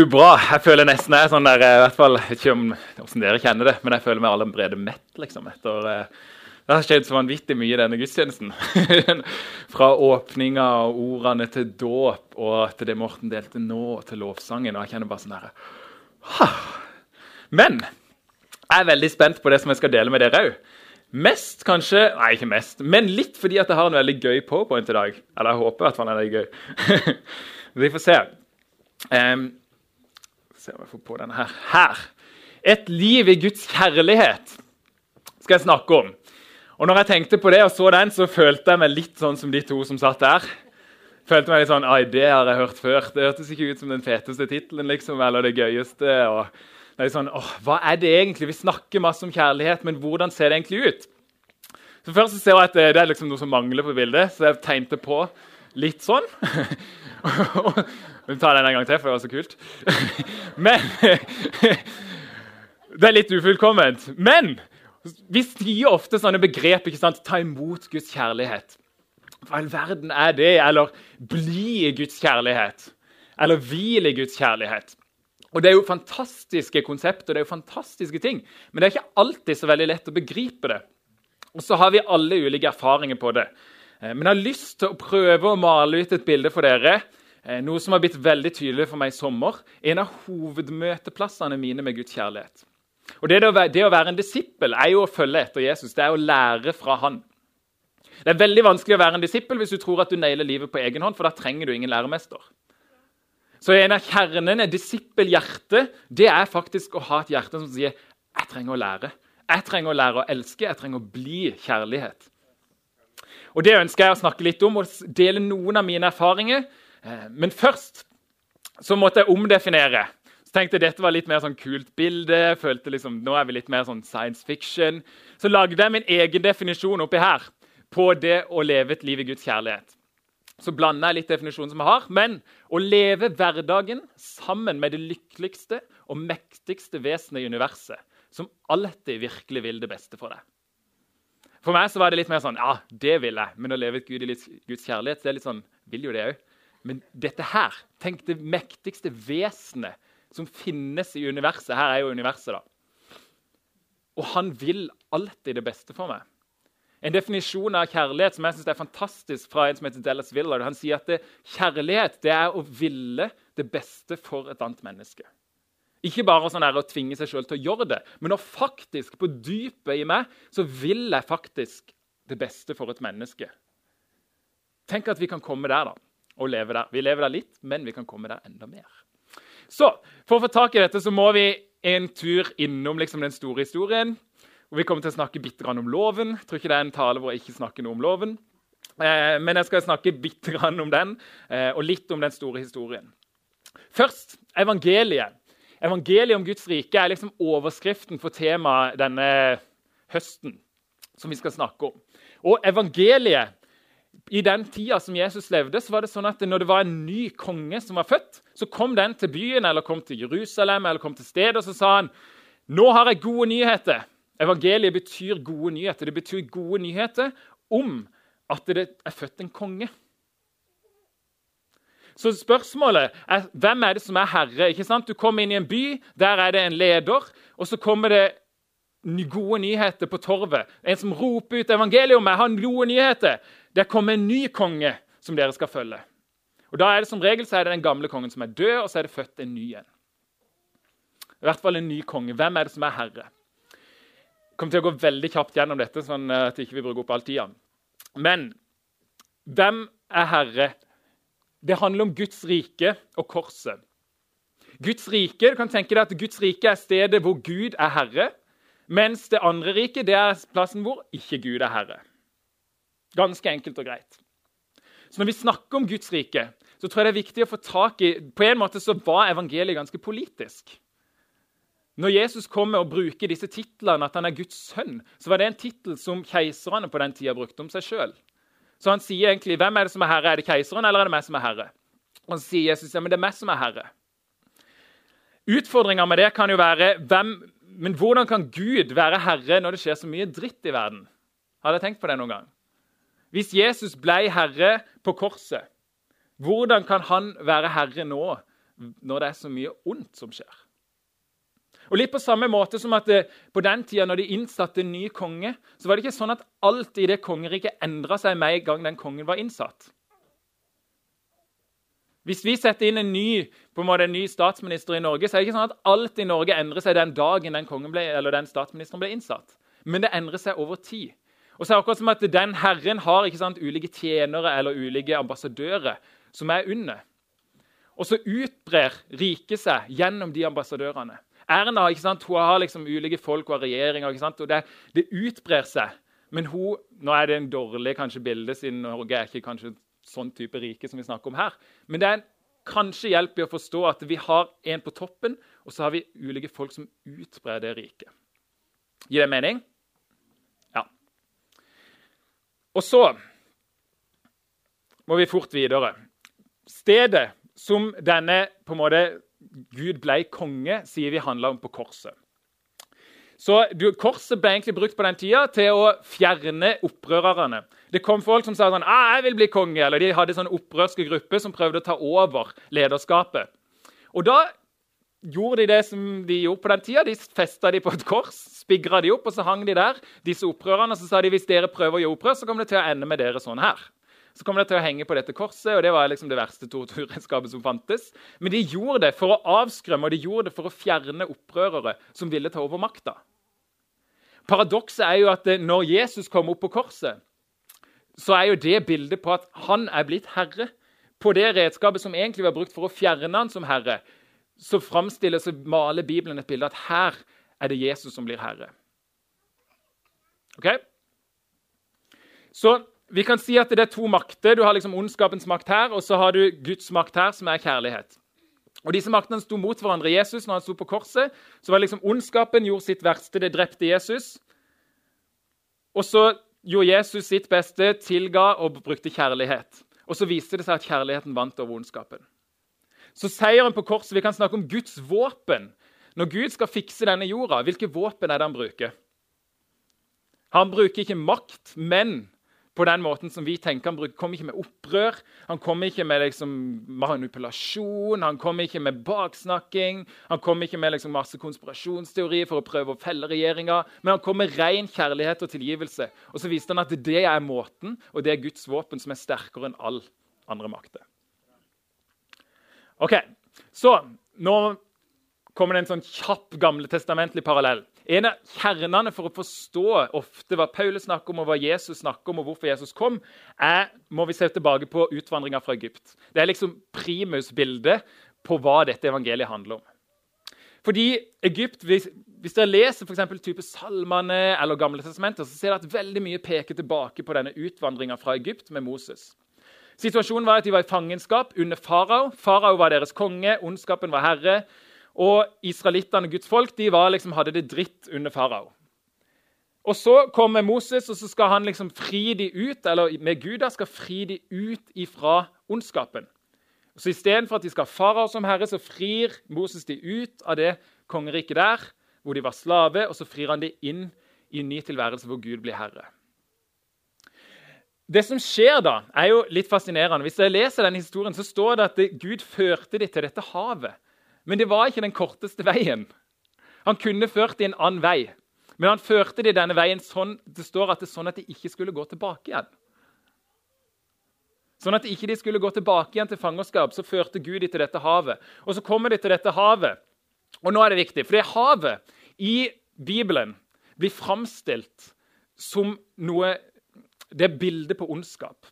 Du, bra. Jeg føler nesten jeg er sånn der, eh, i hvert fall, ikke om hvordan dere kjenner det, men jeg føler meg allerede mett. liksom, etter... eh, Det har skjedd så vanvittig mye i denne gudstjenesten. Fra åpninga og ordene til dåp og til det Morten delte nå, og til lovsangen. og jeg kjenner bare sånn der, Men jeg er veldig spent på det som jeg skal dele med dere òg. Mest kanskje Nei, ikke mest, men litt fordi at jeg har en veldig gøy powerpoint i dag. Eller jeg håper i hvert fall den er gøy. Vi får se. Um, se om jeg får på denne her. Her. Et liv i Guds kjærlighet skal jeg snakke om. Og når jeg tenkte på det og så den, så følte jeg meg litt sånn som de to som satt der. Følte meg litt sånn Ai, det har jeg hørt før. Det hørtes ikke ut som den feteste tittelen liksom, eller det gøyeste. det er sånn, åh, Hva er det egentlig? Vi snakker masse om kjærlighet, men hvordan ser det egentlig ut? Så Først så ser jeg at det, det er liksom noe som mangler på bildet, så jeg tegnte på litt sånn. Vi tar den en gang til, for det var så kult. Men Det er litt ufullkomment. Men vi sier ofte sånne begrep. ikke sant? Ta imot Guds kjærlighet. Hva i all verden er det? Eller bli i Guds kjærlighet. Eller hvil i Guds kjærlighet. Og Det er jo fantastiske konsepter, det er jo fantastiske ting, men det er ikke alltid så veldig lett å begripe det. Og så har vi alle ulike erfaringer på det. Eh, Men jeg har lyst til å prøve å male ut et bilde for dere. Eh, Noe som har blitt veldig tydelig for meg i sommer. En av hovedmøteplassene mine med Guds kjærlighet. Og det å, være, det å være en disippel er jo å følge etter Jesus. Det er å lære fra han. Det er veldig vanskelig å være en disippel hvis du tror at du nailer livet på egen hånd, for da trenger du ingen læremester. Så en av kjernene, disippelhjertet, det er faktisk å ha et hjerte som sier jeg trenger å lære. Jeg trenger å lære å elske, jeg trenger å bli kjærlighet. Og Det ønsker jeg å snakke litt om og dele noen av mine erfaringer. Eh, Men først så måtte jeg omdefinere. Så tenkte jeg dette var litt mer sånn kult bilde. Følte liksom, Nå er vi litt mer sånn science fiction. Så lagde jeg min egen definisjon oppi her på det å leve et liv i Guds kjærlighet. Så blander jeg litt definisjonen som jeg har. Men å leve hverdagen sammen med det lykkeligste og mektigste vesenet i universet, som alltid virkelig vil det beste for deg. For meg så var det litt mer sånn Ja, det vil jeg. Men å leve et Gud i Guds kjærlighet, det er litt sånn Vil jo det òg. Men dette her Tenk det mektigste vesenet som finnes i universet. Her er jo universet, da. Og han vil alltid det beste for meg. En definisjon av kjærlighet som jeg synes er fantastisk fra en som heter Dallas Willard. Han sier at det, kjærlighet det er å ville det beste for et annet menneske. Ikke bare sånn der å tvinge seg sjøl til å gjøre det, men å faktisk, på dypet i meg, så vil jeg faktisk det beste for et menneske. Tenk at vi kan komme der, da. Og leve der. Vi lever der litt, men vi kan komme der enda mer. Så for å få tak i dette så må vi en tur innom liksom, den store historien. Og Vi kommer til å snakke bitte grann om loven. Jeg tror ikke det er en tale hvor jeg ikke snakker noe om loven. Eh, men jeg skal snakke bitte grann om den, eh, og litt om den store historien. Først evangeliet. Evangeliet om Guds rike er liksom overskriften for temaet denne høsten. som vi skal snakke om. Og evangeliet i den tida som Jesus levde, så var det sånn at når det var en ny konge som var født, så kom den til byen eller kom til Jerusalem eller kom til stedet, og så sa han nå har jeg gode nyheter. Evangeliet betyr gode nyheter. Det betyr gode nyheter om at det er født en konge. Så spørsmålet er hvem er det som er herre? Ikke sant? Du kommer inn i en by, der er det en leder, og så kommer det gode nyheter på torvet. En som roper ut evangeliet om meg, har gode nyheter. Det kommer en ny konge som dere skal følge. Og da er det som regel så er det den gamle kongen som er død, og så er det født en ny en. I hvert fall en ny konge. Hvem er det som er herre? Jeg kommer til å gå veldig kjapt gjennom dette, sånn at vi ikke bruker opp all tida. Men hvem er herre? Det handler om Guds rike og korset. Guds rike, du kan tenke deg at Guds rike er stedet hvor Gud er herre. Mens det andre riket er plassen hvor ikke Gud er herre. Ganske enkelt og greit. Så Når vi snakker om Guds rike, så tror jeg det er viktig å få tak i På en måte så var evangeliet ganske politisk. Når Jesus kommer og bruker disse titlene, at han er Guds sønn, så var det en tittel som keiserne på den tida brukte om seg sjøl. Så han sier egentlig hvem er det som er herre? Er det keiseren eller er det meg som er herre? Og så sier Jesus ja, men det er meg som er herre. Utfordringa med det kan jo være hvem, men hvordan kan Gud være herre når det skjer så mye dritt i verden? Har dere tenkt på det noen gang? Hvis Jesus ble herre på korset, hvordan kan han være herre nå når det er så mye ondt som skjer? Og litt på samme måte som at det, På den tida når de innsatte en ny konge, så var det ikke sånn at alt i det kongeriket endra seg med en gang den kongen var innsatt. Hvis vi setter inn en ny, en måte en ny statsminister i Norge, så er det ikke sånn at alt i Norge endrer seg den dagen den, ble, den statsministeren ble innsatt. Men det endrer seg over tid. Og så er det akkurat som at Den herren har ikke sant, ulike tjenere eller ulike ambassadører som er under. Og så utbrer riket seg gjennom de ambassadørene. Erna ikke sant? Hun har liksom ulike folk og regjeringer. ikke sant? Og det, det, utbrer seg. Men hun, nå er det en dårlig kanskje bilde, siden Norge er ikke kanskje sånn type rike som vi snakker om her. Men det er kanskje hjelp i å forstå at vi har en på toppen, og så har vi ulike folk som utbrer det riket. Gir det mening? Ja. Og så må vi fort videre. Stedet som denne på en måte Gud ble konge, sier vi handla om på korset. Så Korset ble egentlig brukt på den tida til å fjerne opprørerne. Det kom folk som sa sånn, ah, 'Jeg vil bli konge', eller de hadde sånn opprørske grupper som prøvde å ta over lederskapet. Og Da gjorde de det som de gjorde på den tida. De festa de på et kors, spigra de opp, og så hang de der. Disse opprørerne, så sa de hvis dere prøver å gjøre opprør, så kommer det til å ende med dere sånn her så kommer det til å henge på dette korset, og det var liksom det verste torturredskapet som fantes. Men de gjorde det for å avskrømme og de gjorde det for å fjerne opprørere som ville ta over makta. Paradokset er jo at eh, når Jesus kom opp på korset, så er jo det bildet på at han er blitt herre. På det redskapet som egentlig var brukt for å fjerne han som herre, så framstiller så maler Bibelen et bilde at her er det Jesus som blir herre. Ok? Så vi kan si at det er to makter. Du har liksom ondskapens makt her, og så har du Guds makt her, som er kjærlighet. Og Disse maktene sto mot hverandre. Jesus når han sto på korset, så var liksom ondskapen gjorde sitt verste. Det drepte Jesus. Og så gjorde Jesus sitt beste, tilga og brukte kjærlighet. Og så viste det seg at kjærligheten vant over ondskapen. Så seieren på korset Vi kan snakke om Guds våpen. Når Gud skal fikse denne jorda, hvilke våpen er det han bruker? Han bruker ikke makt, men på den måten som vi tenker. Han kommer ikke med opprør, han kommer ikke med liksom, manipulasjon, han kommer ikke med baksnakking, han kommer ikke med liksom, masse konspirasjonsteori for å prøve å felle regjeringa, men han kommer med ren kjærlighet og tilgivelse. Og så viste han at det er måten, og det er Guds våpen som er sterkere enn all andre makter. Ok, Så nå kommer det en sånn kjapp gamle testamentlig parallell. En av kjernene for å forstå ofte hva Paulus snakker om, og hva Jesus snakker om, og hvorfor Jesus kom, er, må vi se tilbake på utvandringa fra Egypt. Det er liksom primus-bildet på hva dette evangeliet handler om. Fordi Egypt, Hvis, hvis dere leser for type salmene eller Gamle testamenter, så ser dere at veldig mye peker tilbake på denne utvandringa fra Egypt med Moses. Situasjonen var at De var i fangenskap under farao. Farao var deres konge, ondskapen var herre. Og israelittene, Guds folk, de liksom, hadde det dritt under farao. Og Så kommer Moses, og så skal han liksom fri de ut, eller med Gud skal fri de ut ifra ondskapen. Så Istedenfor at de skal ha farao som herre, så frir Moses de ut av det kongeriket der, hvor de var slave, og så frir han de inn i en ny tilværelse hvor Gud blir herre. Det som skjer da, er jo litt fascinerende. Hvis jeg leser denne historien, så står det at Gud førte dem til dette havet. Men det var ikke den korteste veien. Han kunne ført dem en annen vei. Men han førte dem denne veien sånn, det står at det sånn at de ikke skulle gå tilbake igjen. Sånn at de ikke skulle gå tilbake igjen til fangenskap, så førte Gud dem til dette havet. Og så kommer de til dette havet. Og nå er det viktig, for det havet i Bibelen blir framstilt som noe Det er bildet på ondskap.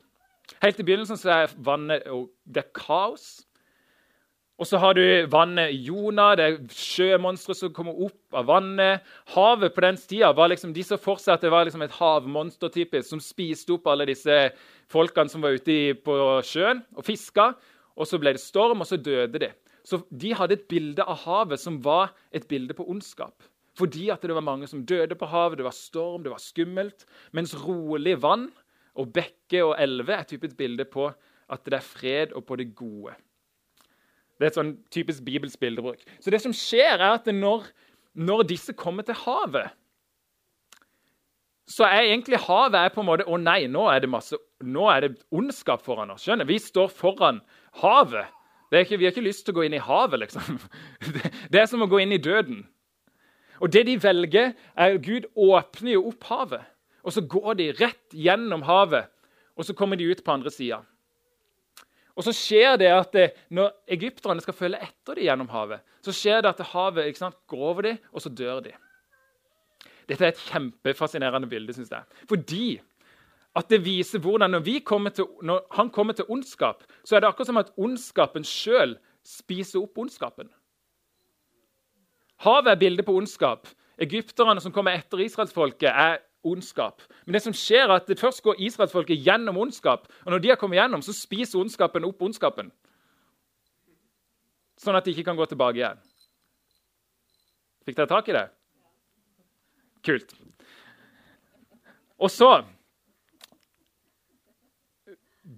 Helt i begynnelsen så er vannet det er kaos. Og så har du vannet Jonah, det er sjømonstre som kommer opp av vannet. Havet på den tida var liksom, de så for seg at det var liksom et havmonster typisk, som spiste opp alle disse folkene som var ute på sjøen og fiska. Og så ble det storm, og så døde de. Så De hadde et bilde av havet som var et bilde på ondskap. Fordi at det var mange som døde på havet, det var storm, det var skummelt. Mens rolig vann og bekker og elver er typisk bilde på at det er fred og på det gode. Det er et sånn typisk bibelsk bildebruk. Så det som skjer, er at når, når disse kommer til havet så er egentlig havet er på en måte Å nei, nå er det masse, nå er det ondskap foran oss. skjønner? Vi står foran havet. Ikke, vi har ikke lyst til å gå inn i havet, liksom. Det, det er som å gå inn i døden. Og det de velger, er at Gud åpner jo opp havet. Og så går de rett gjennom havet, og så kommer de ut på andre sida. Og så skjer det at det, Når egypterne skal følge etter dem gjennom havet, så skjer det at havet sant, går over dem, og så dør de. Dette er et kjempefascinerende bilde, syns jeg. Fordi at det viser hvordan når, til, når, han kommer til ondskap, så er det akkurat som at ondskapen sjøl spiser opp ondskapen. Havet er bildet på ondskap. Egypterne som kommer etter israelsfolket, er ondskap. Men det som skjer er at det først går israelsfolket gjennom ondskap. Og når de har kommet gjennom, så spiser ondskapen opp ondskapen. Sånn at de ikke kan gå tilbake igjen. Fikk dere tak i det? Kult. Og så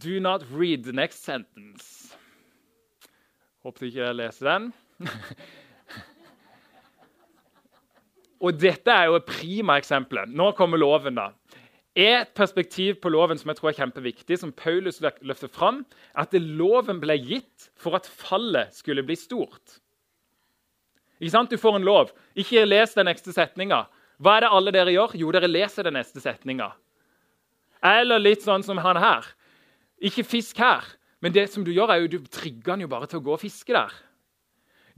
Do not read the next sentence. Håper ikke dere leser den. Og dette er jo et prima eksempel. Nå kommer loven. da. Et perspektiv på loven som jeg tror er kjempeviktig, som Paulus løfter fram, er at loven ble gitt for at fallet skulle bli stort. Ikke sant? Du får en lov. Ikke les den neste setninga. Hva er det alle dere gjør? Jo, dere leser den neste setninga. Eller litt sånn som han her. Ikke fisk her. Men det som du gjør, er jo, du trigger han jo bare til å gå og fiske der.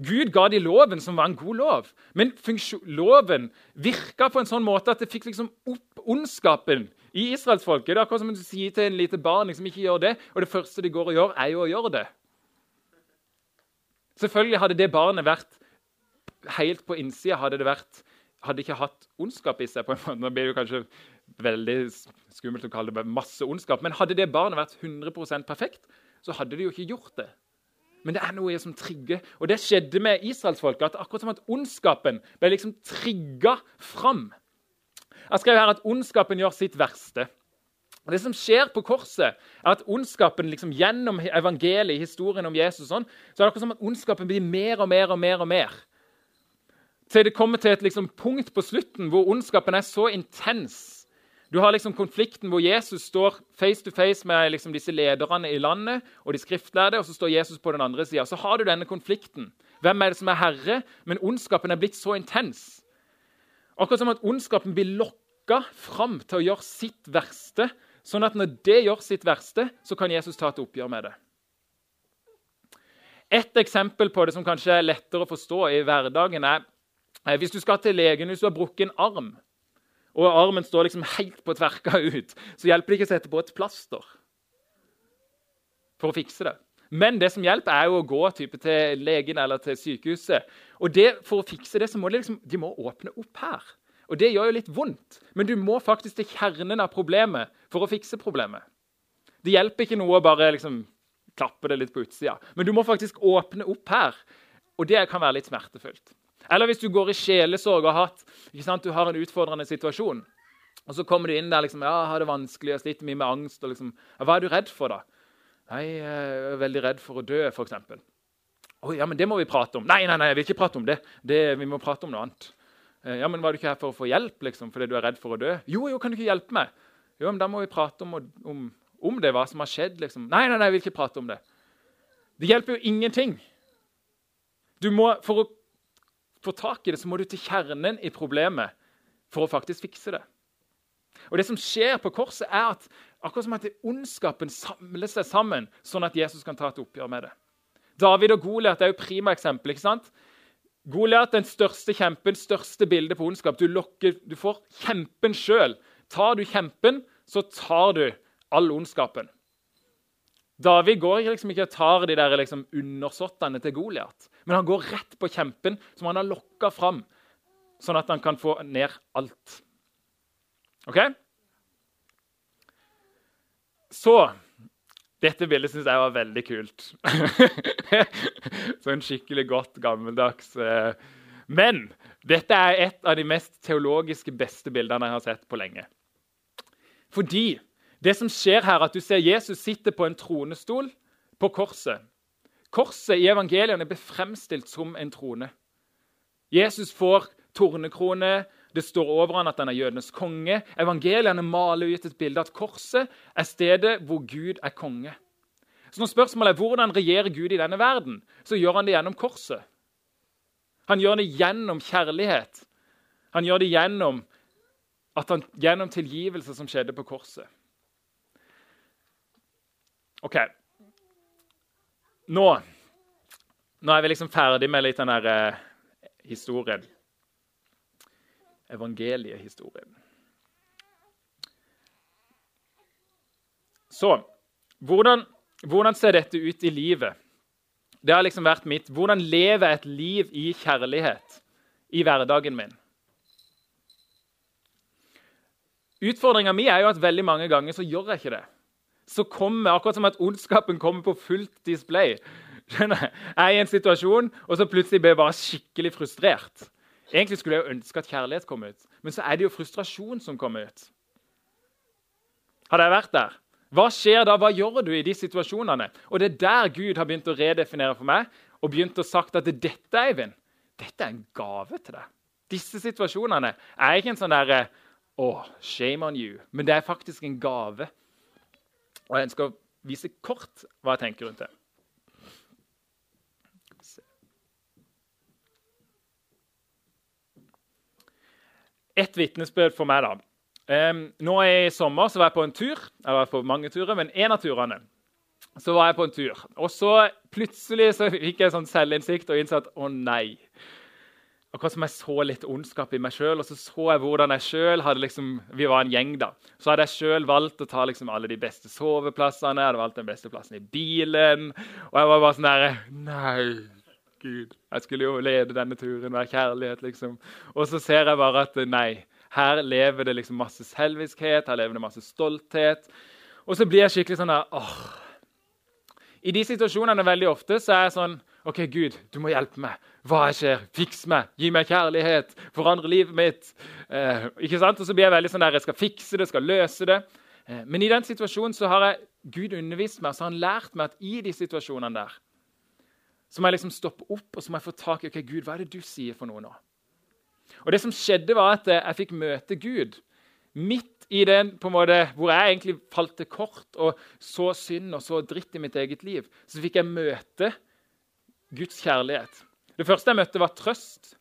Gud ga de loven, som var en god lov. Men loven virka på en sånn måte at det fikk liksom opp ondskapen i israelsfolket. Det er akkurat som du sier til en lite barn liksom ikke gjør det, og det første de går og gjør, er jo å gjøre det. Selvfølgelig hadde det barnet vært helt på innsida hadde det vært hadde ikke hatt ondskap i seg. på en måte. Nå blir det kanskje veldig skummelt å kalle det masse ondskap. Men hadde det barnet vært 100% perfekt, så hadde de jo ikke gjort det. Men det er noe som trigger. Og det skjedde med israelsfolket. at Akkurat som at ondskapen ble liksom trigga fram. Jeg skrev her at ondskapen gjør sitt verste. Det som skjer på korset, er at ondskapen liksom gjennom evangeliet, historien om Jesus, sånn, så er det akkurat som at ondskapen blir mer og mer og mer. og mer til det kommer til et liksom, punkt på slutten hvor ondskapen er så intens. Du har liksom konflikten hvor Jesus står face to face med liksom, disse lederne i landet og de skriftlærde, og så står Jesus på den andre sida. Så har du denne konflikten. Hvem er det som er herre? Men ondskapen er blitt så intens. Akkurat som at ondskapen blir lokka fram til å gjøre sitt verste. Sånn at når det gjør sitt verste, så kan Jesus ta et oppgjør med det. Et eksempel på det som kanskje er lettere å forstå i hverdagen, er Eh, hvis du skal til legen hvis du har brukket en arm, og armen står liksom helt på tverka ut, så hjelper det ikke å sette på et plaster for å fikse det. Men det som hjelper, er jo å gå type, til legen eller til sykehuset. Og det, For å fikse det så må de, liksom, de må åpne opp her. Og Det gjør jo litt vondt, men du må faktisk til kjernen av problemet for å fikse problemet. Det hjelper ikke noe å bare liksom, klappe det litt på utsida, men du må faktisk åpne opp her. Og det kan være litt smertefullt. Eller hvis du går i sjelesorg og hatt, sant, du har en utfordrende situasjon. Og så kommer du inn der liksom, ja, har det vanskelig, jeg sliter mye med angst. og liksom, ja, Hva er du redd for, da? Nei, jeg er veldig redd for å dø, f.eks. Oh, ja, men det må vi prate om. Nei, nei, nei, jeg vil ikke prate om det. det vi må prate om noe annet. Eh, ja, men Var du ikke her for å få hjelp liksom, fordi du er redd for å dø? Jo, jo, kan du ikke hjelpe meg? Jo, men Da må vi prate om, om, om det, hva som har skjedd. liksom. Nei, nei, nei, jeg vil ikke prate om det. Det hjelper jo ingenting. Du må, For å får tak i det, så må du til kjernen i problemet for å faktisk fikse det. Og Det som skjer på korset, er at akkurat som at ondskapen samler seg sammen, sånn at Jesus kan ta et oppgjør med det. David og Goliat er jo prima eksempel. ikke sant? Goliat den største kjempen, største bildet på ondskap. Du, lokker, du får kjempen sjøl. Tar du kjempen, så tar du all ondskapen. David går liksom ikke og tar de der liksom undersåttene til Goliat. Men han går rett på kjempen som han har lokka fram, sånn at han kan få ned alt. OK? Så Dette bildet syns jeg var veldig kult. sånn skikkelig godt, gammeldags. eh. Men dette er et av de mest teologiske beste bildene jeg har sett på lenge. Fordi det som skjer her, at du ser Jesus sitte på en tronestol på korset. Korset i evangeliene blir fremstilt som en trone. Jesus får tornekrone. Det står over han at han er jødenes konge. Evangeliene maler ut et bilde at korset er stedet hvor Gud er konge. Så når spørsmålet er hvordan regjerer Gud i denne verden, så gjør han det gjennom korset. Han gjør det gjennom kjærlighet. Han gjør det gjennom, han, gjennom tilgivelse som skjedde på korset. OK. Nå, nå er vi liksom ferdig med litt den der eh, historien. Evangeliehistorien. Så hvordan, hvordan ser dette ut i livet? Det har liksom vært mitt. Hvordan lever jeg et liv i kjærlighet i hverdagen min? Utfordringa mi er jo at veldig mange ganger så gjør jeg ikke det. Så kommer, Akkurat som at ondskapen kommer på fullt display. Jeg er i en situasjon, og så plutselig blir jeg bare skikkelig frustrert. Egentlig skulle jeg jo ønske at kjærlighet kom ut, men så er det jo frustrasjon som kommer ut. Hadde jeg vært der? Hva skjer da? Hva gjør du i de situasjonene? Og Det er der Gud har begynt å redefinere for meg og begynt å sagt at dette Eivind, dette er en gave til deg. Disse situasjonene er ikke en sånn derre oh, shame on you. Men det er faktisk en gave. Og jeg ønsker å vise kort hva jeg tenker rundt det. Et vitnesbyrd for meg, da. Um, nå I sommer så var jeg på en tur. Jeg var på mange turer, men en av turene så var jeg på en tur. Og så plutselig så fikk jeg sånn selvinnsikt og innså at å nei. Akkurat som jeg så litt ondskap i meg sjøl, og så så jeg hvordan jeg sjøl hadde liksom, Vi var en gjeng, da. Så hadde jeg sjøl valgt å ta liksom alle de beste soveplassene. Jeg hadde valgt den beste plassen i bilen. Og jeg var bare sånn der Nei, Gud. Jeg skulle jo lede denne turen, være kjærlighet, liksom. Og så ser jeg bare at nei. Her lever det liksom masse selviskhet, her lever det masse stolthet. Og så blir jeg skikkelig sånn der åh. I de situasjonene veldig ofte så er jeg sånn OK, Gud, du må hjelpe meg. Hva skjer? Fiks meg. Gi meg kjærlighet. Forandre livet mitt. Eh, ikke sant? Og så blir jeg veldig sånn der, jeg skal fikse det, skal løse det. Eh, men i den situasjonen så har jeg Gud undervist meg, så har han lært meg at i de situasjonene der så må jeg liksom stoppe opp og så må jeg få tak i ok, Gud, hva er det du sier for noe nå. Og det som skjedde var at Jeg fikk møte Gud midt i den på en måte, hvor jeg egentlig falt til kort og så synd og så dritt i mitt eget liv. Så fikk jeg møte Guds kjærlighet. Det første jeg møtte, var trøst.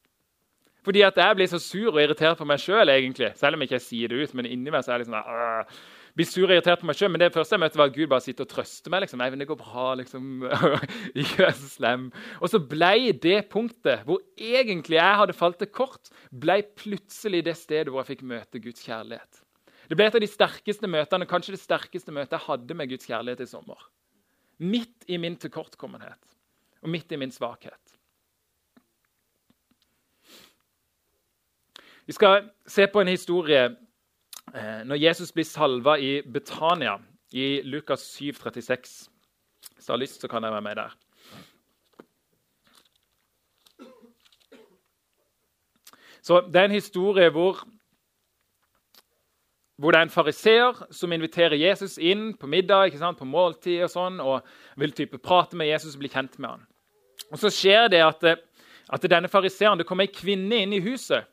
Fordi at jeg blir så sur og irritert på meg sjøl, selv, selv om jeg ikke sier det ut. Men inni meg så er jeg liksom sånn, blir sur og irritert på meg sjøl. Men det første jeg møtte, var at Gud bare sitter og trøster meg. liksom, det går bra, liksom, ikke vær så slem. Og så ble det punktet hvor egentlig jeg hadde falt til kort, ble plutselig det stedet hvor jeg fikk møte Guds kjærlighet. Det ble et av de sterkeste møtene, kanskje det sterkeste møtet jeg hadde med Guds kjærlighet i sommer. Midt i min tilkortkommenhet og midt i min svakhet. Vi skal se på en historie Eh, når Jesus blir salva i Betania i Lukas 7, 36 Hvis du har lyst, så kan jeg være med der. Så Det er en historie hvor, hvor det er en fariseer som inviterer Jesus inn på middag, på måltid og sånn, og vil type prate med Jesus og bli kjent med han. Og Så skjer det at, at denne fariseeren, det kommer ei kvinne inn i huset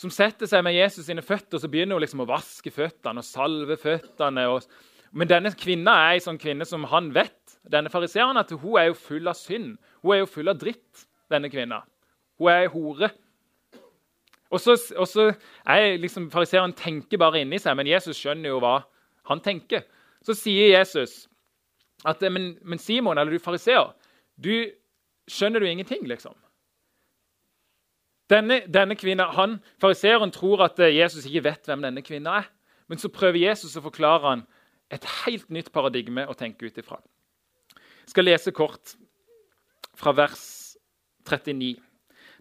som setter seg med Jesus sine føtter og så begynner hun liksom å vaske føttene og salve føttene. Og... Men denne kvinna er ei sånn kvinne som han vet, denne fariseeren, at hun er jo full av synd. Hun er jo full av dritt, denne kvinna. Hun er ei hore. Og så, og så er liksom Fariseeren tenker bare inni seg, men Jesus skjønner jo hva han tenker. Så sier Jesus at men, men Simon, eller du fariseer, du skjønner du ingenting, liksom. Denne, denne kvinna, han, Fariseeren tror at eh, Jesus ikke vet hvem denne kvinna er. Men så prøver Jesus å forklare han et helt nytt paradigme å tenke ut ifra. Jeg skal lese kort fra vers 39.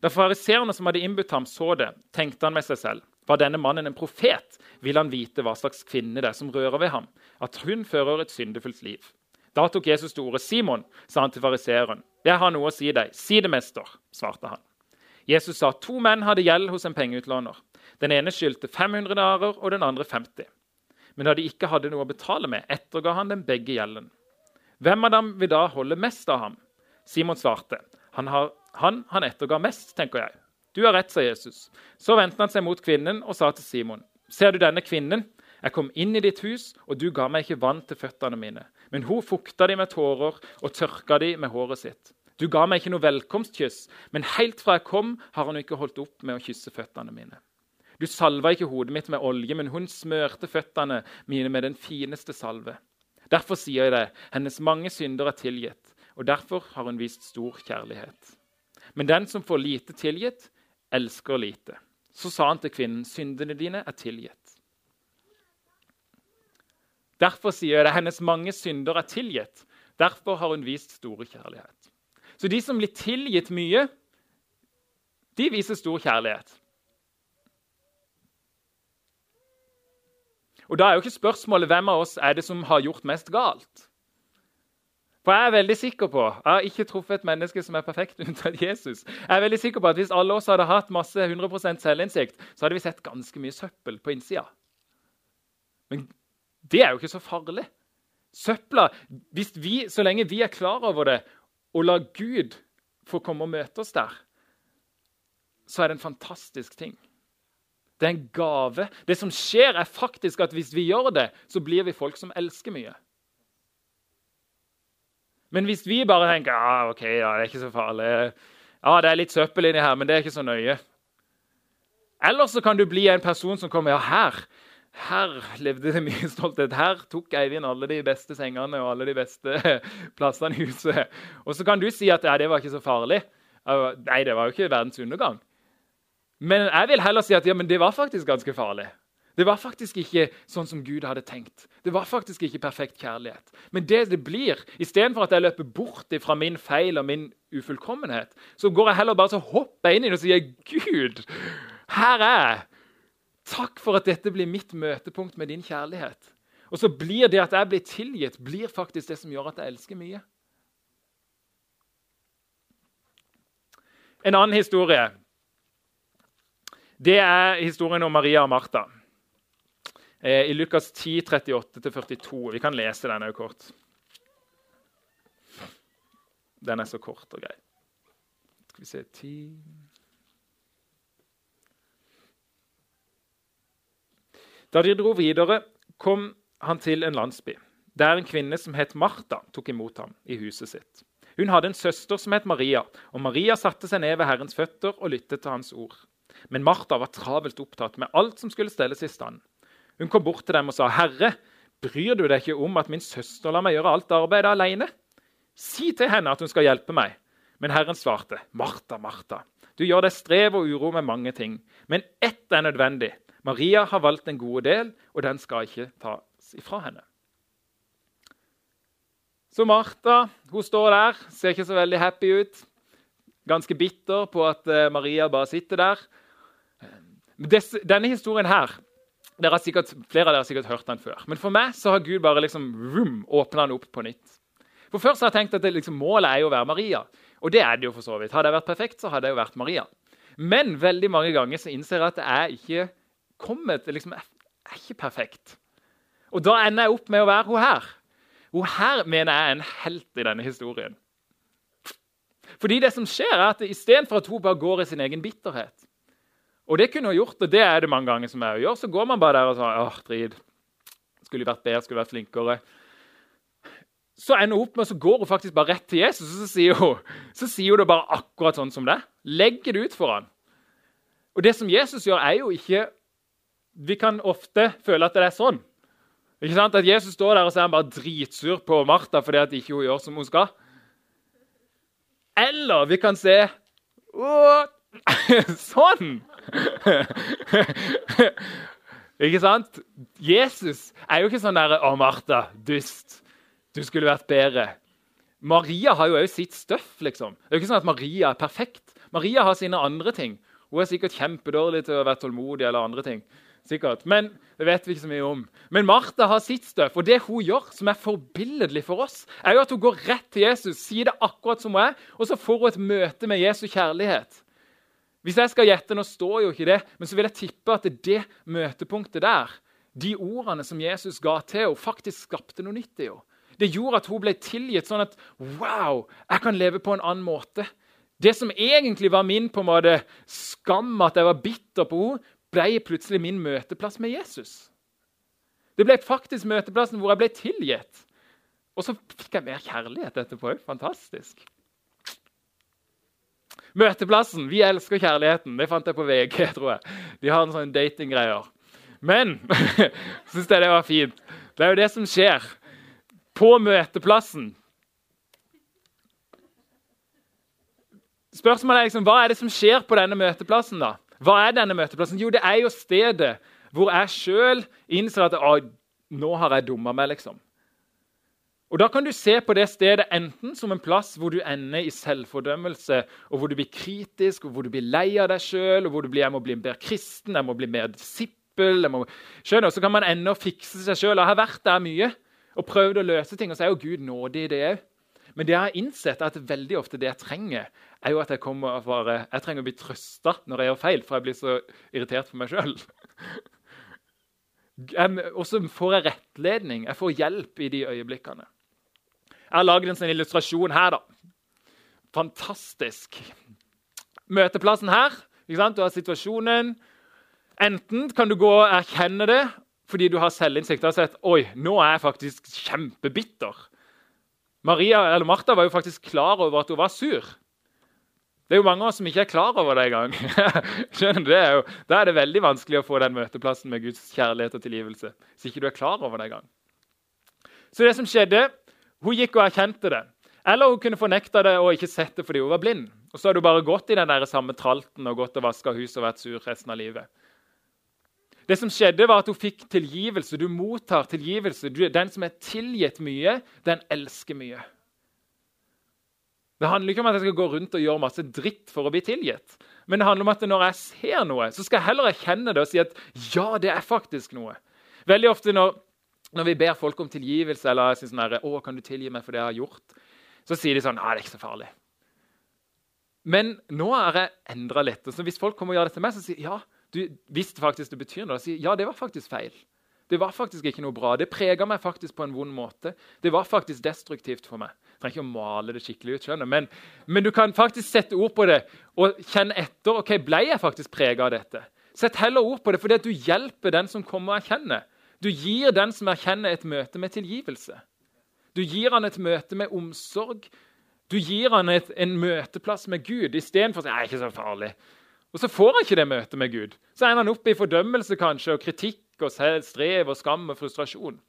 Da fariseerne som hadde innbudt ham, så det, tenkte han med seg selv. Var denne mannen en profet, ville han vite hva slags kvinne det er som rører ved ham, at hun fører et syndefullt liv. Da tok Jesus til orde. 'Simon', sa han til fariseeren, 'jeg har noe å si deg.' 'Si det, mester', svarte han. Jesus sa to menn hadde gjeld hos en pengeutlåner. Den ene skyldte 500 darer og den andre 50. Men da de ikke hadde noe å betale med, etterga han dem begge gjelden. Hvem av dem vil da holde mest av ham? Simon svarte. Han, har, han, han etterga mest, tenker jeg. Du har rett, sa Jesus. Så vendte han seg mot kvinnen og sa til Simon. Ser du denne kvinnen? Jeg kom inn i ditt hus, og du ga meg ikke vann til føttene mine. Men hun fukta de med tårer og tørka de med håret sitt. Du ga meg ikke noe velkomstkyss, men helt fra jeg kom, har hun ikke holdt opp med å kysse føttene mine. Du salva ikke hodet mitt med olje, men hun smørte føttene mine med den fineste salve. Derfor sier jeg det, hennes mange synder er tilgitt, og derfor har hun vist stor kjærlighet. Men den som får lite tilgitt, elsker lite. Så sa han til kvinnen, syndene dine er tilgitt. Derfor sier jeg det, hennes mange synder er tilgitt. Derfor har hun vist store kjærlighet. Så de som blir tilgitt mye, de viser stor kjærlighet. Og Da er jo ikke spørsmålet hvem av oss er det som har gjort mest galt. For jeg er veldig sikker på, jeg har ikke truffet et menneske som er perfekt unntatt Jesus. Jeg er veldig sikker på at Hvis alle oss hadde hatt masse 100% selvinnsikt, så hadde vi sett ganske mye søppel på innsida. Men det er jo ikke så farlig. Søpla hvis vi, Så lenge vi er klar over det og la Gud få komme og møte oss der, så er det en fantastisk ting. Det er en gave. Det som skjer, er faktisk at hvis vi gjør det, så blir vi folk som elsker mye. Men hvis vi bare tenker ah, ok, ja, det er ikke så farlig ja, det er litt søppel inni her, men det er ikke så nøye. Eller så kan du bli en person som kommer ja, her her levde det mye stolthet. Her tok Eivind alle de beste sengene og alle de beste plassene i huset. Og så kan du si at ja, det var ikke så farlig. Nei, det var jo ikke verdens undergang. Men jeg vil heller si at ja, det var faktisk ganske farlig. Det var faktisk ikke sånn som Gud hadde tenkt. Det var faktisk ikke perfekt kjærlighet. Men det det blir, istedenfor at jeg løper bort fra min feil og min ufullkommenhet, så går jeg heller bare så hopper inn i det og sier Gud, her er jeg. Takk for at dette blir mitt møtepunkt med din kjærlighet. Og så blir det at jeg blir tilgitt, blir faktisk det som gjør at jeg elsker mye. En annen historie det er historien om Maria og Martha. Eh, I Lukas 10, 38-42. Vi kan lese den òg kort. Den er så kort og grei. Skal vi se 10 Da de dro videre, kom han til en landsby, der en kvinne som het Martha, tok imot ham i huset sitt. Hun hadde en søster som het Maria, og Maria satte seg ned ved Herrens føtter og lyttet til hans ord. Men Martha var travelt opptatt med alt som skulle stelles i stand. Hun kom bort til dem og sa, 'Herre, bryr du deg ikke om at min søster lar meg gjøre alt arbeidet alene?' 'Si til henne at hun skal hjelpe meg.' Men Herren svarte, 'Martha, Martha, du gjør deg strev og uro med mange ting, men ett er nødvendig.' Maria har valgt en god del, og den skal ikke tas ifra henne. Så Martha hun står der, ser ikke så veldig happy ut. Ganske bitter på at eh, Maria bare sitter der. Denne historien her sikkert, Flere av dere har sikkert hørt den før. Men for meg så har Gud bare liksom åpna den opp på nytt. For Først har jeg tenkt at det, liksom, målet er jo å være Maria. Og det er det jo for så vidt. Hadde jeg vært perfekt, så hadde jeg jo vært Maria. Men veldig mange ganger så innser jeg at det er ikke kommet liksom, er ikke perfekt. Og da ender jeg opp med å være hun her. Hun her mener jeg er en helt i denne historien. Fordi det som skjer er at Istedenfor at hun bare går i sin egen bitterhet Og det kunne hun gjort, og det er det mange ganger som jeg gjør. Så går man bare der og sier åh, drit. Skulle vært bedre, skulle vært flinkere. Så ender hun opp med, så går hun faktisk bare rett til Jesus og så sier hun, så sier hun det bare akkurat sånn som det. Legger det ut for han. Og det som Jesus gjør, er jo ikke vi kan ofte føle at det er sånn. Ikke sant? At Jesus står der og så er han bare dritsur på Martha fordi at ikke hun gjør som hun skal. Eller vi kan se Sånn! ikke sant? Jesus er jo ikke sånn der 'Å, Martha, dust. Du skulle vært bedre.' Maria har jo òg sitt støff. liksom. Det er jo ikke sånn at Maria er perfekt. Maria har sine andre ting. Hun er sikkert kjempedårlig til å være tålmodig eller andre ting. Sikkert. Men det vet vi ikke så mye om. Men Martha har sitt støv, og det hun gjør, som er forbilledlig for oss, er jo at hun går rett til Jesus, sier det akkurat som hun er, og så får hun et møte med Jesu kjærlighet. Hvis jeg skal gjette, nå står jo ikke det, men så vil jeg tippe at det møtepunktet der, de ordene som Jesus ga til henne, faktisk skapte noe nytt i henne. Det gjorde at hun ble tilgitt sånn at Wow, jeg kan leve på en annen måte. Det som egentlig var min på en måte skam, at jeg var bitter på henne, ble plutselig min møteplass med Jesus. Det ble faktisk møteplassen hvor jeg ble tilgitt. Og så fikk jeg mer kjærlighet etterpå. Fantastisk. Møteplassen. Vi elsker kjærligheten. Det fant jeg på VG. tror jeg. De har en sånn datinggreier. Men syns jeg det var fint. Det er jo det som skjer på møteplassen. Spørsmålet er liksom, Hva er det som skjer på denne møteplassen? da? Hva er denne møteplassen? Jo, det er jo stedet hvor jeg sjøl innser at nå har jeg dumma meg. liksom. Og Da kan du se på det stedet enten som en plass hvor du ender i selvfordømmelse, og hvor du blir kritisk, og hvor du blir lei av deg sjøl, og hvor du blir, jeg må bli mer kristen, jeg må bli mer disippel må... Skjønner, Så kan man ende og fikse seg sjøl. Jeg har vært der mye og prøvd å løse ting, og så er jo Gud nådig i det òg. Men det jeg har innsett, er at veldig ofte det jeg trenger, er jo at jeg kommer og bare, jeg trenger å bli trøsta når jeg gjør feil, for jeg blir så irritert på meg sjøl. Og så får jeg rettledning, jeg får hjelp i de øyeblikkene. Jeg har laget en sånn illustrasjon her. da. Fantastisk. Møteplassen her. Du har situasjonen. Enten kan du gå og erkjenne det fordi du har selvinnsikt og sett oi, nå er jeg faktisk kjempebitter. Maria, eller Martha var jo faktisk klar over at hun var sur. Det er jo mange av oss som ikke er klar over det engang. da er det veldig vanskelig å få den møteplassen med Guds kjærlighet og tilgivelse. Hvis ikke du er klar over det engang. Så det som skjedde, Hun gikk og erkjente det. Eller hun kunne fornekta det og ikke sett det fordi hun var blind. Og så har du bare gått i den der samme tralten og gått og vaska huset og vært sur resten av livet. Det som skjedde var at Hun fikk tilgivelse. Du mottar tilgivelse. Den som er tilgitt mye, den elsker mye. Det handler ikke om at jeg skal gå rundt og gjøre masse dritt for å bli tilgitt. Men det handler om at når jeg ser noe, så skal jeg heller erkjenne det og si at ja, det er faktisk noe. Veldig ofte når, når vi ber folk om tilgivelse, eller sier sånn her, 'Å, kan du tilgi meg for det jeg har gjort?' Så sier de sånn Nei, det er ikke så farlig'. Men nå har jeg endra litt. Så hvis folk kommer og gjør det til meg, så sier ja, du visste faktisk det betyr noe. Si ja, det var faktisk feil. Det var faktisk ikke noe bra. Det prega meg faktisk på en vond måte. Det var faktisk destruktivt for meg. Trenger ikke å male det skikkelig ut, skjønner, men, men du kan faktisk sette ord på det og kjenne etter. ok, Ble jeg faktisk prega av dette? Sett heller ord på det, fordi du hjelper den som kommer og erkjenner. Du gir den som erkjenner, et møte med tilgivelse. Du gir han et møte med omsorg. Du gir han et, en møteplass med Gud istedenfor å si det er ikke så farlig. Og så får han ikke det møtet med Gud. Så ender han opp i fordømmelse kanskje, og kritikk og strev og skam og frustrasjon.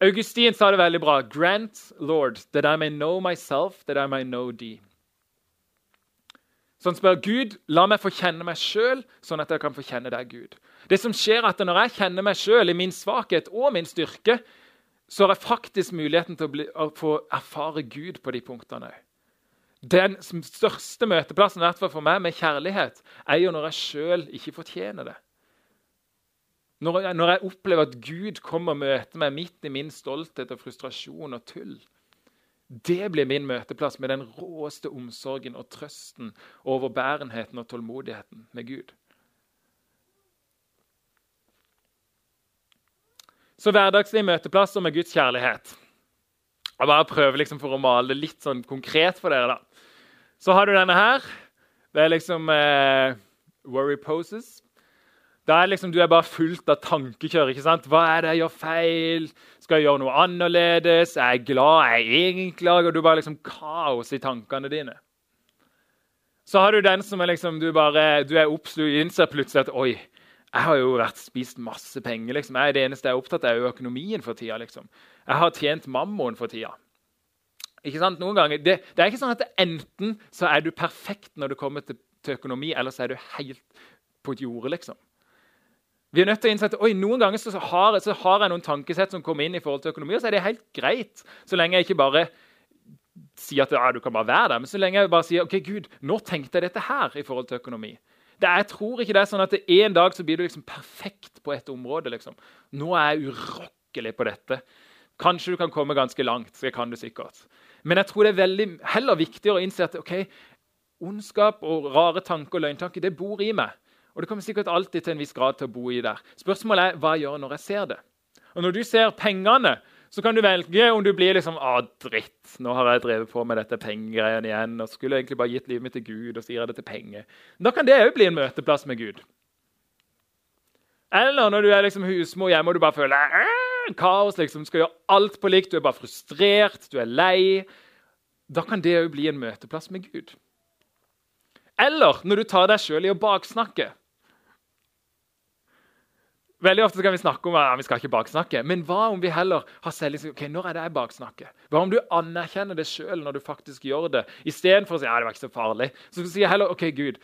Augustin sa det veldig bra. Grant, Lord, that I may know myself, that I may know thee. Så han spør Gud, la meg få kjenne meg sjøl, sånn at jeg kan få kjenne deg, Gud. Det som skjer er at Når jeg kjenner meg sjøl i min svakhet og min styrke, så har jeg faktisk muligheten til å, bli, å få erfare Gud på de punktene òg. Den største møteplassen hvert fall for meg med kjærlighet er jo når jeg sjøl ikke fortjener det. Når jeg, når jeg, opplever at Gud kommer og møter meg midt i min stolthet og frustrasjon og tull. Det blir min møteplass med den råeste omsorgen og trøsten, overbærenheten og tålmodigheten med Gud. Så hverdagslige møteplasser med Guds kjærlighet. Jeg bare prøver liksom for å male det litt sånn konkret for dere. da. Så har du denne her. Det er liksom eh, worry poses. Da er liksom, Du er bare fullt av tankekjør. ikke sant? Hva er det jeg gjør feil? Skal jeg gjøre noe annerledes? Er jeg glad? Er jeg egentlig glad? Og du bare liksom kaos i tankene dine. Så har du den som er liksom, du bare, du er oppslukt, innser plutselig at oi, jeg har jo vært spist masse penger. liksom. Jeg er Det eneste jeg er opptatt av, er økonomien for tida. liksom. Jeg har tjent mammon for tida. Ikke sant? Noen ganger, det, det, er ikke sånn at enten så er du perfekt når det kommer til, til økonomi, eller så er du helt på et jorde, liksom. Vi er nødt til å innsette, oi, Noen ganger så har, så har, jeg noen tankesett som kommer inn i forhold til økonomi, og så er det helt greit. Så lenge jeg ikke bare sier at ja, du kan bare være der, men så lenge jeg bare sier ok, Gud, nå tenkte jeg dette her i forhold til økonomi. Det, jeg tror ikke det er sånn at en dag så blir du liksom perfekt på et område. liksom. Nå er jeg urokkelig på dette. Kanskje du kan komme ganske langt. det kan du sikkert. Men jeg tror det er veldig, heller viktigere å innse at ok, ondskap og rare tanker og løgntanker det bor i meg. Og det kommer sikkert alltid til en viss grad til å bo i der. Spørsmålet er hva jeg gjør når jeg ser det. Og Når du ser pengene, så kan du velge om du blir liksom Å, dritt, nå har jeg drevet på med dette pengegreiene igjen. og skulle egentlig bare gitt livet mitt til Gud, og så gir jeg det til penger. Da kan det òg bli en møteplass med Gud. Eller når du er liksom husmor hjemme og du bare føler kaos, liksom, skal gjøre alt på likt, du er bare frustrert, du er lei. Da kan det òg bli en møteplass med Gud. Eller når du tar deg sjøl i å baksnakke. Veldig ofte kan vi snakke om at ja, vi skal ikke baksnakke. Men hva om vi heller har selvinnsikt? Ok, når er det jeg baksnakker? Hva om du anerkjenner det sjøl når du faktisk gjør det, istedenfor å si ja, det var ikke så farlig? Så sier jeg heller OK, Gud,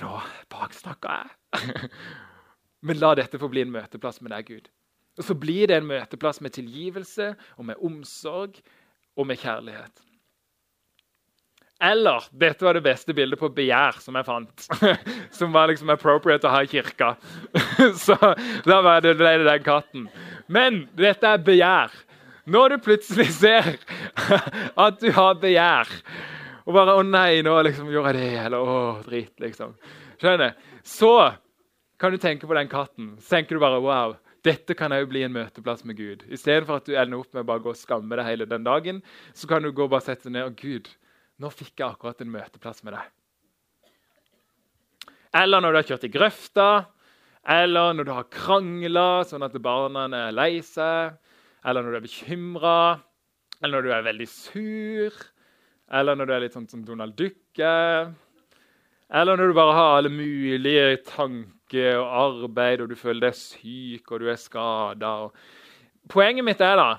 nå baksnakka jeg. Men la dette få bli en møteplass med deg, Gud. Og Så blir det en møteplass med tilgivelse og med omsorg og med kjærlighet. Eller dette var det beste bildet på begjær som jeg fant. Som var liksom appropriate å ha i kirka. Så da var det, ble det den katten. Men dette er begjær. Når du plutselig ser at du har begjær, og bare 'Å nei, nå liksom gjorde jeg det.' Eller 'Å, drit', liksom. Skjønner? Så kan du tenke på den katten. Så tenker du bare 'Wow'. Dette kan òg bli en møteplass med Gud. Istedenfor at du ender opp med bare å gå og skamme deg hele den dagen, så kan du gå og bare sette deg ned og Gud, nå fikk jeg akkurat en møteplass med deg. Eller når du har kjørt i grøfta, eller når du har krangla sånn at barna er lei seg, eller når du er bekymra, eller når du er veldig sur, eller når du er litt sånn som Donald Ducke, eller når du bare har alle mulige tanker og arbeid, og du føler deg syk og du er skada. Poenget mitt er da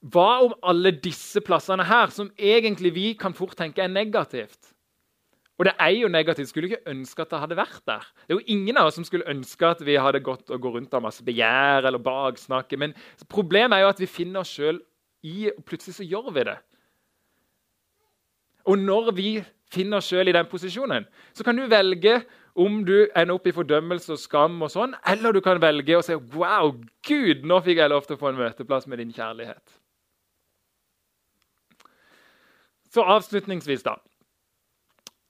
hva om alle disse plassene her, som egentlig vi kan fort tenke er negativt? Og det er jo negativt. Skulle ikke ønske at det hadde vært der. Det er jo ingen av oss som skulle ønske at vi hadde gått og gå rundt av masse begjær eller baksnakke. Men problemet er jo at vi finner oss sjøl i Og plutselig så gjør vi det. Og når vi finner oss sjøl i den posisjonen, så kan du velge om du ender opp i fordømmelse og skam, og sånn, eller du kan velge å si Wow, Gud, nå fikk jeg lov til å få en møteplass med din kjærlighet. Så avslutningsvis, da.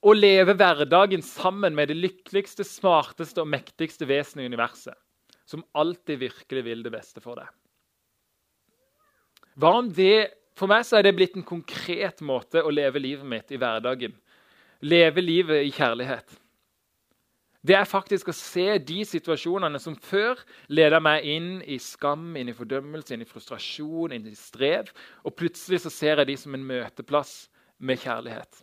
Å leve hverdagen sammen med det lykkeligste, smarteste og mektigste vesenet i universet, som alltid virkelig vil det beste for deg. Hva om det For meg så er det blitt en konkret måte å leve livet mitt i hverdagen. Leve livet i kjærlighet. Det er faktisk å se de situasjonene som før leda meg inn i skam, inn i fordømmelse, inn i frustrasjon, inn i strev. Og plutselig så ser jeg de som en møteplass med kjærlighet.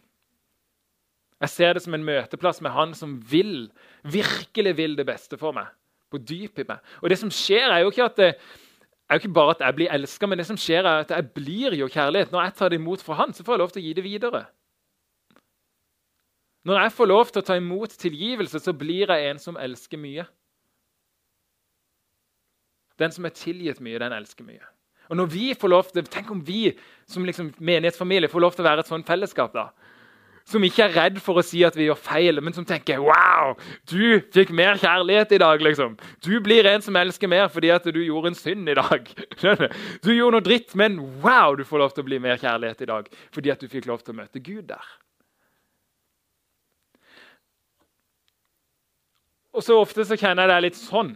Jeg ser det som en møteplass med han som vil, virkelig vil det beste for meg. På dyp i meg. Og det som skjer, er jo ikke at det, er jo ikke bare at jeg blir elska, men det som skjer er at jeg blir jo kjærlighet. Når jeg tar det imot fra han, så får jeg lov til å gi det videre. Når jeg får lov til å ta imot tilgivelse, så blir jeg en som elsker mye. Den som er tilgitt mye, den elsker mye. Og når vi får lov til, Tenk om vi som liksom menighetsfamilie får lov til å være et sånt fellesskap. da som ikke er redd for å si at vi gjør feil, men som tenker Wow, du fikk mer kjærlighet i dag. liksom. Du blir en som elsker mer fordi at du gjorde en synd i dag. Du gjorde noe dritt, men wow, du får lov til å bli mer kjærlighet i dag fordi at du fikk lov til å møte Gud der. Og så ofte så kjenner jeg det litt sånn.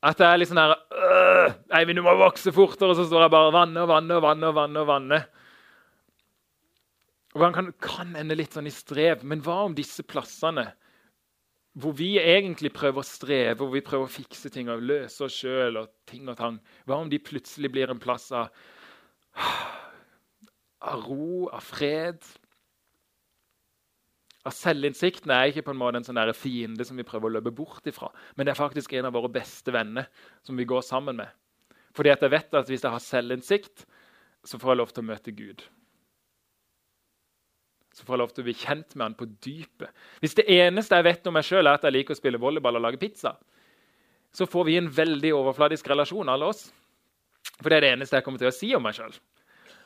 At det er litt sånn her Eivind, du må vokse fortere, og så står jeg bare vannet og vannet og vannet og vannet og vannet. Og Han kan, kan ende litt sånn i strev, men hva om disse plassene hvor vi egentlig prøver å streve, hvor vi prøver å fikse ting og løse oss sjøl og ting og tang, hva om de plutselig blir en plass av, av ro, av fred? Av selvinnsikten er ikke på en måte en sånn fiende som vi prøver å løpe bort ifra, men det er faktisk en av våre beste venner som vi går sammen med. Fordi at jeg vet at hvis jeg har selvinnsikt, så får jeg lov til å møte Gud så får jeg lov til å bli kjent med han på dypet. Hvis det eneste jeg vet om meg sjøl, er at jeg liker å spille volleyball og lage pizza, så får vi en veldig overfladisk relasjon, alle oss. For det er det eneste jeg kommer til å si om meg sjøl.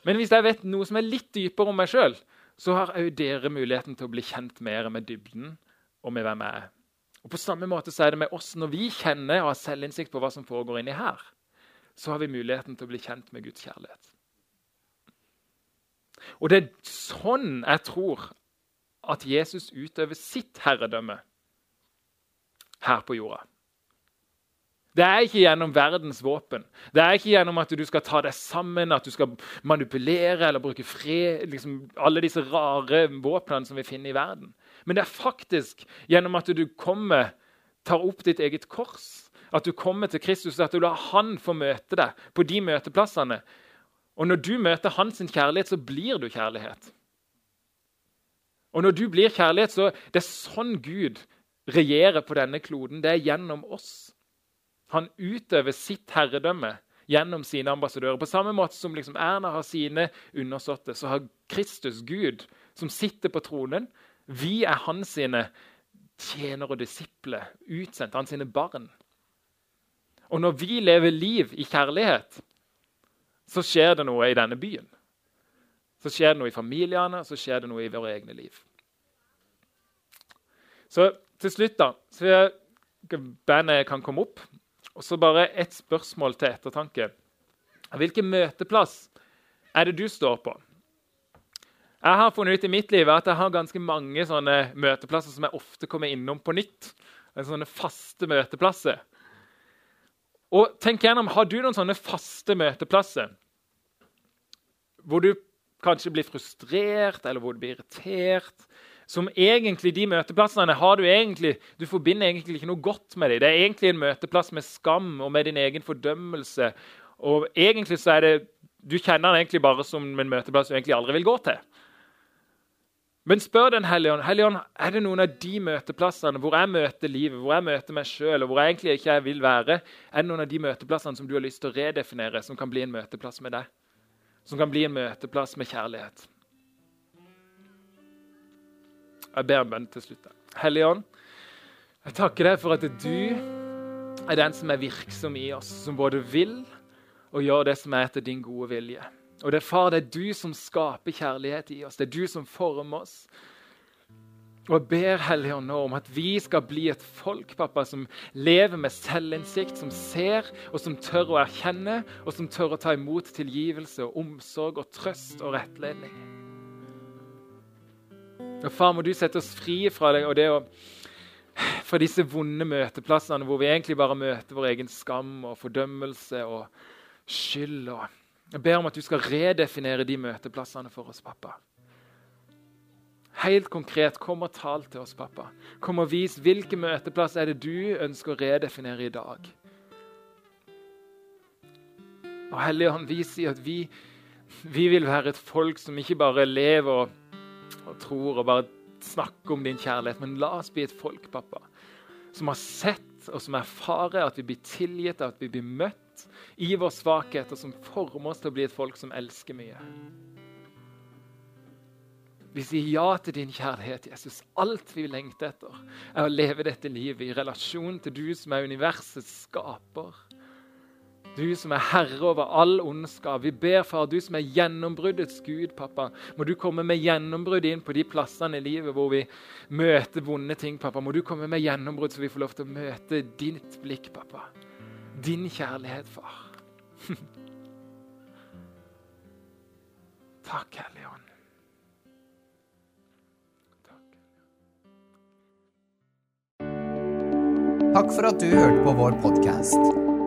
Men hvis jeg vet noe som er litt dypere om meg sjøl, så har òg dere muligheten til å bli kjent mer med dybden og med hvem jeg er. Og På samme måte så er det med oss. Når vi kjenner og har selvinnsikt på hva som foregår inni her, så har vi muligheten til å bli kjent med Guds kjærlighet. Og det er sånn jeg tror at Jesus utøver sitt herredømme her på jorda. Det er ikke gjennom verdens våpen. Det er ikke gjennom at du skal ta deg sammen, at du skal manipulere eller bruke fred, liksom alle disse rare våpnene som vi finner i verden. Men det er faktisk gjennom at du kommer, tar opp ditt eget kors, at du kommer til Kristus, at du lar Han få møte deg på de møteplassene. Og når du møter hans kjærlighet, så blir du kjærlighet. Og når du blir kjærlighet, så det er sånn Gud regjerer på denne kloden. Det er gjennom oss. Han utøver sitt herredømme gjennom sine ambassadører. På samme måte som liksom Erna har sine undersåtte, så har Kristus, Gud, som sitter på tronen Vi er hans sine tjenere og disipler, utsendt, hans sine barn. Og når vi lever liv i kjærlighet, så skjer det noe i denne byen. Så skjer det noe i familiene, så skjer det noe i våre egne liv. Så til slutt, da så Bandet kan komme opp. Og så bare ett spørsmål til ettertanke. Hvilken møteplass er det du står på? Jeg har funnet ut i mitt liv at jeg har ganske mange sånne møteplasser som jeg ofte kommer innom på nytt. Sånne faste møteplasser. Og tenk gjennom, Har du noen sånne faste møteplasser hvor du kanskje blir frustrert eller hvor du blir irritert? Som egentlig de møteplassene har du egentlig Du forbinder egentlig ikke noe godt med dem. Det er egentlig en møteplass med skam og med din egen fordømmelse. Og egentlig så er det Du kjenner den egentlig bare som en møteplass du egentlig aldri vil gå til. Men spør Den hellige ånd Hellige ånd, er det noen av de møteplassene hvor jeg møter livet, hvor jeg møter meg sjøl, og hvor jeg egentlig ikke vil være, er det noen av de møteplassene som du har lyst til å redefinere, som kan bli en møteplass med deg? Som kan bli en møteplass med kjærlighet? Jeg ber en bønn til slutt. Hellige Ånd, jeg takker deg for at du er den som er virksom i oss, som både vil og gjør det som er etter din gode vilje. Og det er far, det er du som skaper kjærlighet i oss. Det er du som former oss. Og jeg ber Hellige Ånd nå om at vi skal bli et folk pappa, som lever med selvinnsikt, som ser og som tør å erkjenne, og som tør å ta imot tilgivelse og omsorg og trøst og rettledning. Og Far, må du sette oss fri fra deg og det å, fra disse vonde møteplassene hvor vi egentlig bare møter vår egen skam og fordømmelse og skyld. Og jeg ber om at du skal redefinere de møteplassene for oss, pappa. Helt konkret, kom og tal til oss, pappa. Kom og vis hvilke møteplass er det du ønsker å redefinere i dag. Og Hellige Ånd, vi sier at vi, vi vil være et folk som ikke bare lever og og tror og bare snakker om din kjærlighet. Men la oss bli et folk, pappa, som har sett og som erfarer at vi blir tilgitt, at vi blir møtt i vår svakhet, og som former oss til å bli et folk som elsker mye. Vi sier ja til din kjærlighet, Jesus. Alt vi lengter etter, er å leve dette livet i relasjon til du som er universets skaper. Du som er herre over all ondskap. Vi ber, far, du som er gjennombruddets Gud, pappa. Må du komme med gjennombrudd inn på de plassene i livet hvor vi møter vonde ting, pappa. Må du komme med gjennombrudd, så vi får lov til å møte ditt blikk, pappa. Din kjærlighet, far. Takk, Hellige Ånd. Takk for at du hørte på vår podkast.